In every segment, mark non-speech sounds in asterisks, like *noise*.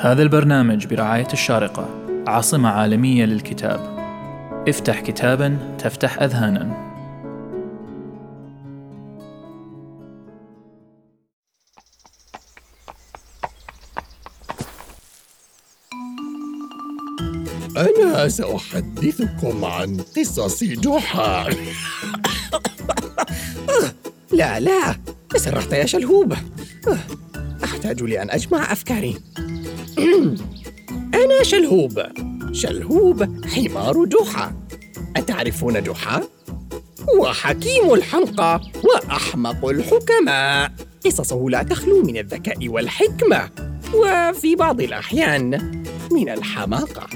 هذا البرنامج برعاية الشارقة عاصمة عالمية للكتاب. افتح كتابا تفتح أذهانا. أنا سأحدثكم عن قصص جحا. لا لا تسرحت يا شلهوب. أحتاج لأن أجمع أفكاري. *clears throat* أنا شلهوب. شلهوب حمار جحا. أتعرفون جحا؟ هو حكيم الحمقى وأحمق الحكماء. قصصه لا تخلو من الذكاء والحكمة وفي بعض الأحيان من الحماقة.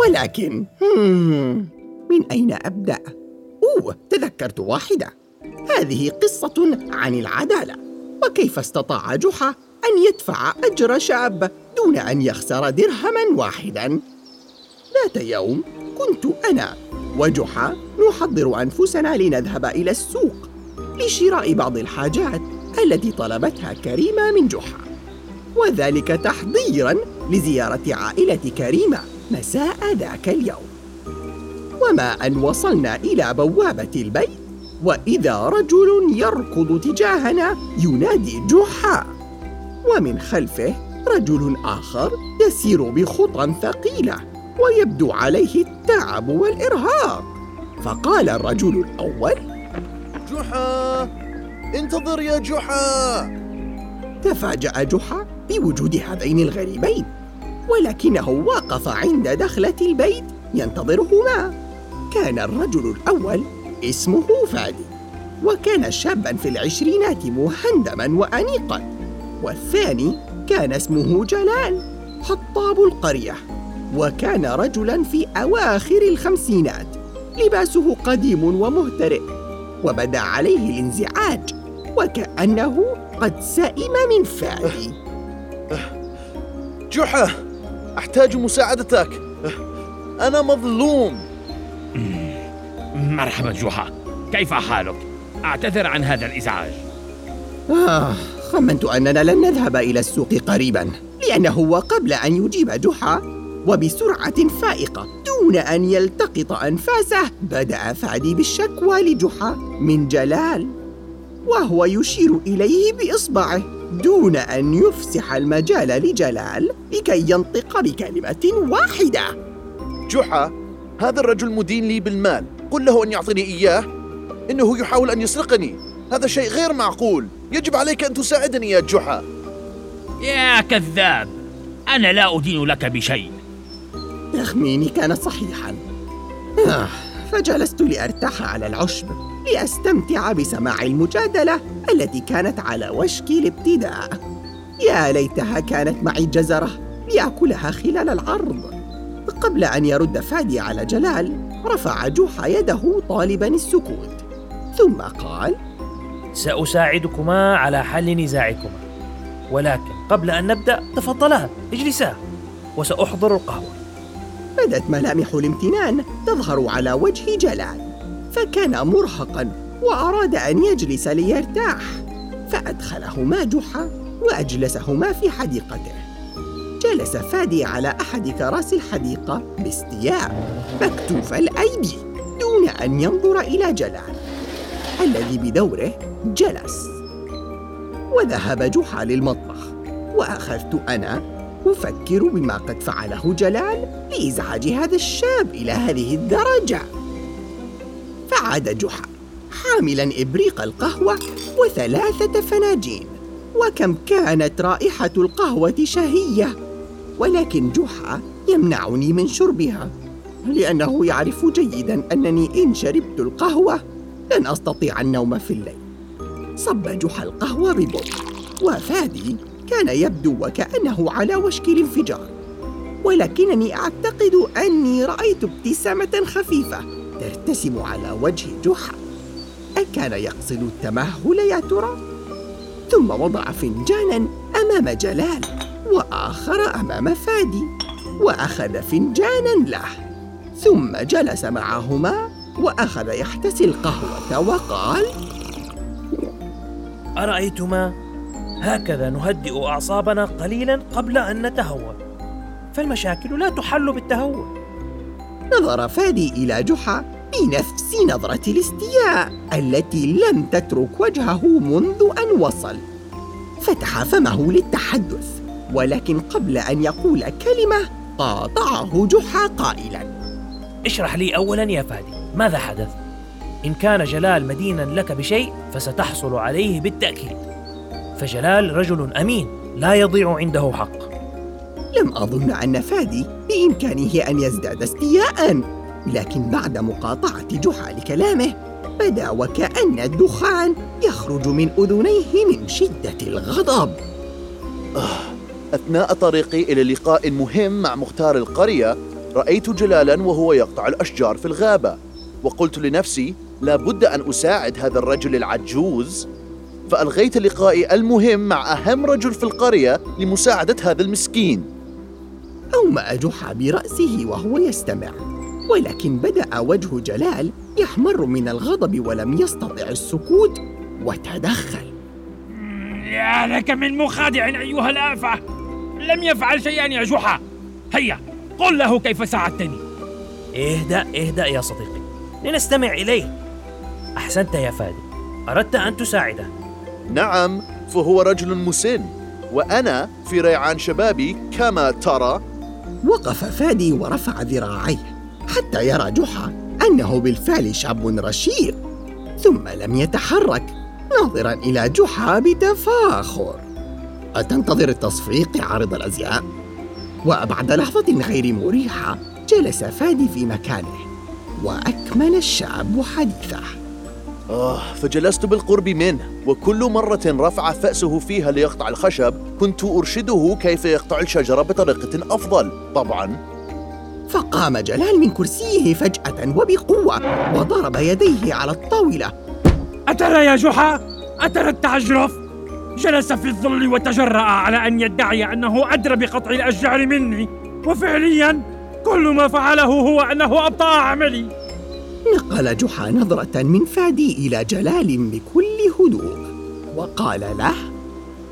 ولكن من أين أبدأ؟ أوه تذكرت واحدة. هذه قصة عن العدالة. وكيف استطاع جحا أن يدفع أجر شاب دون أن يخسر درهما واحدا. ذات يوم كنت أنا وجحا نحضر أنفسنا لنذهب إلى السوق لشراء بعض الحاجات التي طلبتها كريمة من جحا. وذلك تحضيرا لزيارة عائلة كريمة مساء ذاك اليوم. وما أن وصلنا إلى بوابة البيت وإذا رجل يركض تجاهنا ينادي جحا. ومن خلفه رجل آخر يسير بخطى ثقيلة ويبدو عليه التعب والإرهاق. فقال الرجل الأول جحا انتظر يا جحا. تفاجأ جحا بوجود هذين الغريبين ولكنه وقف عند دخلة البيت ينتظرهما. كان الرجل الأول اسمه فادي وكان شابا في العشرينات مهندما وأنيقا. والثاني كان اسمه جلال حطاب القرية وكان رجلا في أواخر الخمسينات لباسه قديم ومهترئ وبدا عليه الانزعاج وكأنه قد سئم من فادي جحا أحتاج مساعدتك. أنا مظلوم. مرحبا جحا. كيف حالك؟ أعتذر عن هذا الإزعاج. آه خمنت أننا لن نذهب إلى السوق قريبا لأنه وقبل أن يجيب جحا وبسرعة فائقة دون أن يلتقط أنفاسه. بدأ فادي بالشكوى لجحا من جلال وهو يشير إليه بإصبعه دون أن يفسح المجال لجلال لكي ينطق بكلمة واحدة. جحا هذا الرجل مدين لي بالمال. قل له أن يعطيني إياه. إنه يحاول أن يسرقني. هذا شيء غير معقول. يجب عليك أن تساعدني يا جحا. يا كذاب أنا لا أدين لك بشيء. تخميني كان صحيحا. آه فجلست لأرتاح على العشب لأستمتع بسماع المجادلة التي كانت على وشك الابتداء. يا ليتها كانت معي جزرة لأكلها خلال العرض. قبل أن يرد فادي على جلال رفع جحا يده طالبا السكوت. ثم قال سأساعدكما على حل نزاعكما. ولكن قبل أن نبدأ تفضلا اجلسا وسأحضر القهوة. بدت ملامح الامتنان تظهر على وجه جلال فكان مرهقا وأراد أن يجلس ليرتاح فأدخلهما جحا وأجلسهما في حديقته. جلس فادي على أحد كراسي الحديقة باستياء مكتوف الأيدي دون أن ينظر إلى جلال. الذي بدوره جلس. وذهب جحا للمطبخ. وأخذت أنا أفكر بما قد فعله جلال لإزعاج هذا الشاب إلى هذه الدرجة. فعاد جحا حاملا إبريق القهوة وثلاثة فناجين. وكم كانت رائحة القهوة شهية. ولكن جحا يمنعني من شربها لأنه يعرف جيدا أنني إن شربت القهوة لن أستطيع النوم في الليل. صب جحا القهوة ببطء وفادي كان يبدو وكأنه على وشك الانفجار. ولكنني أعتقد أني رأيت ابتسامة خفيفة ترتسم على وجه جحا. أكان يقصد التمهل يا ترى؟ ثم وضع فنجانا أمام جلال وآخر أمام فادي وأخذ فنجانا له. ثم جلس معهما وأخذ يحتسي القهوة وقال أرأيتما؟ هكذا نهدئ أعصابنا قليلا قبل أن نتهور فالمشاكل لا تحل بالتهور نظر فادي إلى جحا بنفس نظرة الاستياء التي لم تترك وجهه منذ أن وصل. فتح فمه للتحدث ولكن قبل أن يقول كلمة قاطعه جحا قائلا. اشرح لي أولا يا فادي. ماذا حدث؟ إن كان جلال مدينا لك بشيء فستحصل عليه بالتأكيد. فجلال رجل أمين لا يضيع عنده حق. لم أظن أن فادي بإمكانه أن يزداد استياء لكن بعد مقاطعة جحا لكلامه بدا وكأن الدخان يخرج من أذنيه من شدة الغضب. أثناء طريقي إلى لقاء مهم مع مختار القرية رأيت جلالا وهو يقطع الأشجار في الغابة. وقلت لنفسي لا بد أن أساعد هذا الرجل العجوز. فألغيت لقائي المهم مع أهم رجل في القرية لمساعدة هذا المسكين. أومأ جحا برأسه وهو يستمع. ولكن بدأ وجه جلال يحمر من الغضب ولم يستطع السكوت وتدخل. يا لك من مخادع أيها الآفة. لم يفعل شيئا يا جحا. هيا قل له كيف ساعدتني. اهدأ اهدأ يا صديقي. لنستمع إليه. أحسنت يا فادي. أردت أن تساعده. نعم فهو رجل مسن وأنا في ريعان شبابي كما ترى. وقف فادي ورفع ذراعيه حتى يرى جحا أنه بالفعل شاب رشيق ثم لم يتحرك ناظرا إلى جحا بتفاخر. أتنتظر التصفيق عارض الأزياء؟ وبعد لحظة غير مريحة جلس فادي في مكانه. وأكمل الشاب حديثه آه فجلست بالقرب منه وكل مرة رفع فأسه فيها ليقطع الخشب كنت أرشده كيف يقطع الشجرة بطريقة أفضل. طبعا. فقام جلال من كرسيه فجأة وبقوة وضرب يديه على الطاولة. أترى يا جحا؟ أترى التعجرف؟ جلس في الظل وتجرأ على أن يدعي أنه أدرى بقطع الأشجار مني وفعليا كل ما فعله هو أنه أبطأ عملي. نقل جحا نظرة من فادي إلى جلال بكل هدوء وقال له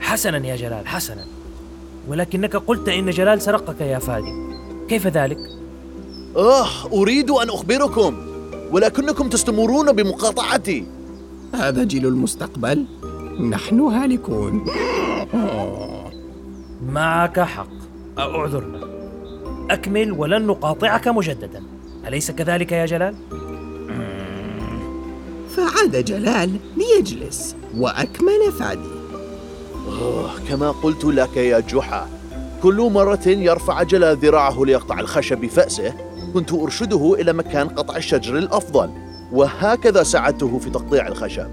حسنا يا جلال حسنا. ولكنك قلت إن جلال سرقك يا فادي. كيف ذلك؟ آه أريد أن أخبركم ولكنكم تستمرون بمقاطعتي. هذا جيل المستقبل نحن هالكون. معك حق. أعذرنا. أكمل ولن نقاطعك مجددا. أليس كذلك يا جلال؟ فعاد جلال ليجلس وأكمل فادي. آه كما قلت لك يا جحا كل مرة يرفع جلال ذراعه ليقطع الخشب بفأسه كنت أرشده إلى مكان قطع الشجر الأفضل وهكذا ساعدته في تقطيع الخشب.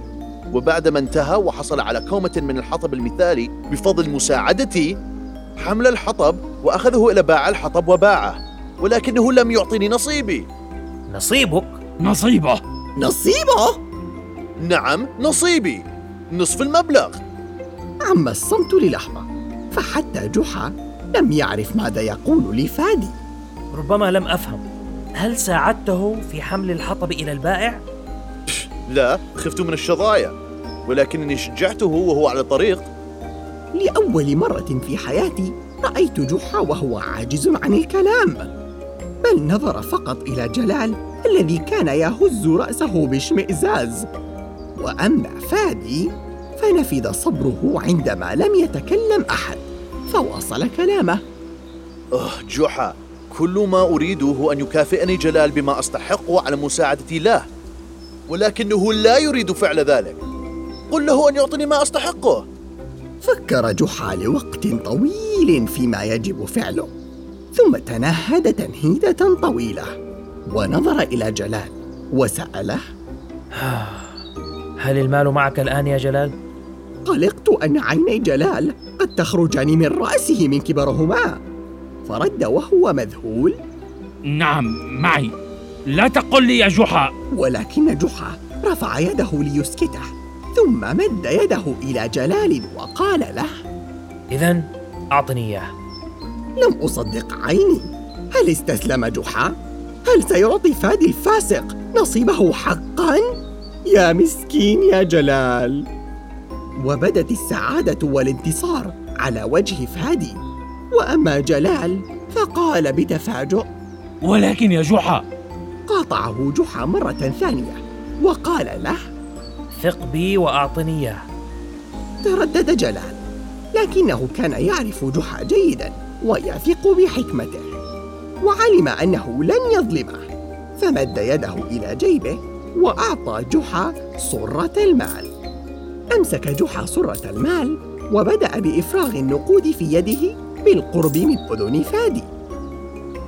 وبعدما انتهى وحصل على كومة من الحطب المثالي بفضل مساعدتي حمل الحطب وأخذه إلى باع الحطب وباعه ولكنه لم يعطني نصيبي. نصيبك؟ نصيبه. نصيبه؟ نعم نصيبي. نصف المبلغ. عم الصمت للحظة فحتى جحا لم يعرف ماذا يقول لفادي ربما لم أفهم. هل ساعدته في حمل الحطب إلى البائع؟ لا خفت من الشظايا ولكنني شجعته وهو على الطريق لأول مرة في حياتي رأيت جحا وهو عاجز عن الكلام بل نظر فقط إلى جلال الذي كان يهز رأسه باشمئزاز وأما فادي فنفذ صبره عندما لم يتكلم أحد فواصل كلامه. أه جحا كل ما أريده أن يكافئني جلال بما أستحقه على مساعدتي له ولكنه لا يريد فعل ذلك. قل له أن يعطني ما أستحقه. فكر جحا لوقت طويل فيما يجب فعله ثم تنهد تنهيدة طويلة ونظر إلى جلال وسأله هل المال معك الآن يا جلال؟ قلقت أن عيني جلال قد تخرجان من رأسه من كبرهما فرد وهو مذهول نعم معي. لا تقل لي يا جحا. ولكن جحا رفع يده ليسكته. ثم مد يده إلى جلال وقال له إذا أعطني إياه. لم أصدق عيني. هل استسلم جحا؟ هل سيعطي فادي الفاسق نصيبه حقا؟ يا مسكين يا جلال. وبدت السعادة والانتصار على وجه فادي. وأما جلال فقال بتفاجؤ ولكن يا جحا. قاطعه جحا مرة ثانية وقال له ثق بي وأعطني إياه. تردد جلال لكنه كان يعرف جحا جيدا ويثق بحكمته وعلم أنه لن يظلمه فمد يده إلى جيبه وأعطى جحا صرة المال. أمسك جحا صرة المال وبدأ بإفراغ النقود في يده بالقرب من أذن فادي.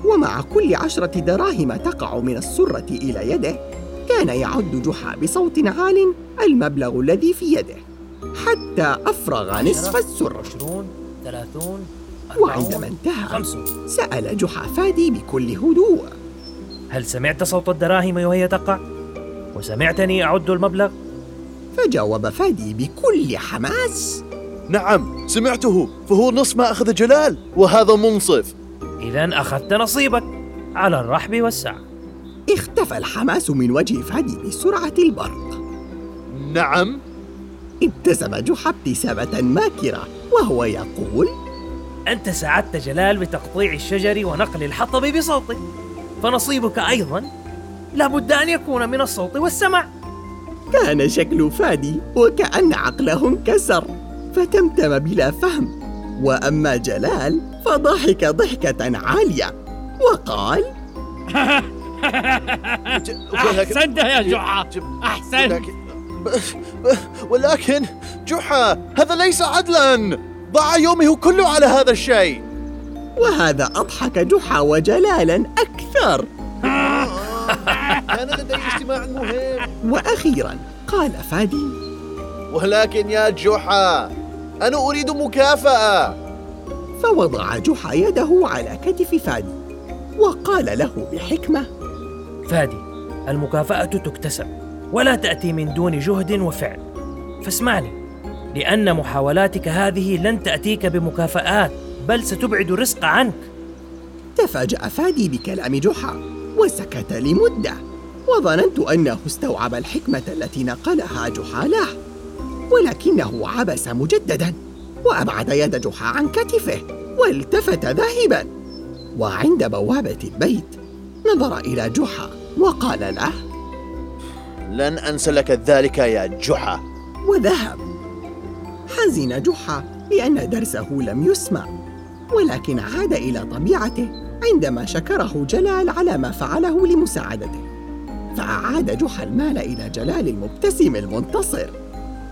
ومع كل عشرة دراهم تقع من السرة إلى يده كان يعد جحا بصوت عال المبلغ الذي في يده حتى أفرغ نصف السرة عشرون ثلاثون وعندما انتهى خمسون سأل جحا فادي بكل هدوء. هل سمعت صوت الدراهم وهي تقع؟ وسمعتني أعد المبلغ؟ فجاوب فادي بكل حماس. نعم سمعته فهو نصف ما أخذ جلال وهذا منصف. إذا أخذت نصيبك على الرحب والسعة. اختفى الحماس من وجه فادي بسرعة البرق. نعم. ابتسم جحا ابتسامة ماكرة وهو يقول أنت ساعدت جلال بتقطيع الشجر ونقل الحطب بصوتك فنصيبك أيضا لابد أن يكون من الصوت والسمع كان شكل فادي وكأن عقله انكسر فتمتم بلا فهم. وأما جلال فضحك ضحكة عالية وقال *laughs* *laughs* أحسنت يا جحا. أحسنت ولكن ولكن جحا هذا ليس عدلا. ضاع يومه كله على هذا الشيء. وهذا أضحك جحا وجلالا أكثر. *laughs* كان لدي اجتماع مهم. وأخيرا قال فادي. ولكن يا جحا أنا أريد مكافأة. فوضع جحا يده على كتف فادي وقال له بحكمة فادي المكافأة تكتسب ولا تأتي من دون جهد وفعل. فاسمعني لأن محاولاتك هذه لن تأتيك بمكافآت بل ستبعد الرزق عنك. تفاجأ فادي بكلام جحا وسكت لمدة وظننت أنه استوعب الحكمة التي نقلها جحا له. ولكنه عبس مجددا وأبعد يد جحا عن كتفه والتفت ذاهبا. وعند بوابة البيت نظر إلى جحا وقال له لن أنسى لك ذلك يا جحا. وذهب. حزن جحا لأن درسه لم يسمع ولكن عاد إلى طبيعته عندما شكره جلال على ما فعله لمساعدته. فأعاد جحا المال إلى جلال المبتسم المنتصر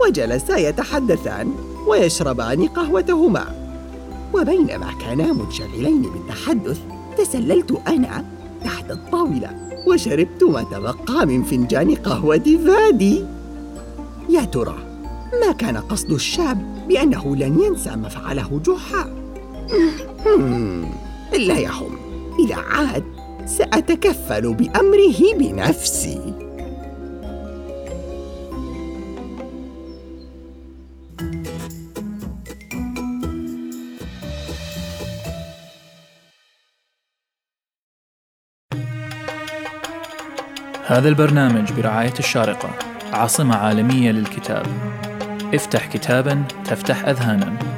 وجلسا يتحدثان ويشربان قهوتهما. وبينما كانا منشغلين بالتحدث تسللت أنا تحت الطاولة وشربت ما تبقى من فنجان قهوة فادي يا ترى ما كان قصد الشاب بأنه لن ينسى ما فعله جحا؟ *laughs* لا يهم إذا عاد سأتكفل بأمره بنفسي. هذا البرنامج برعاية الشارقة عاصمة عالمية للكتاب. افتح كتابا تفتح أذهانا.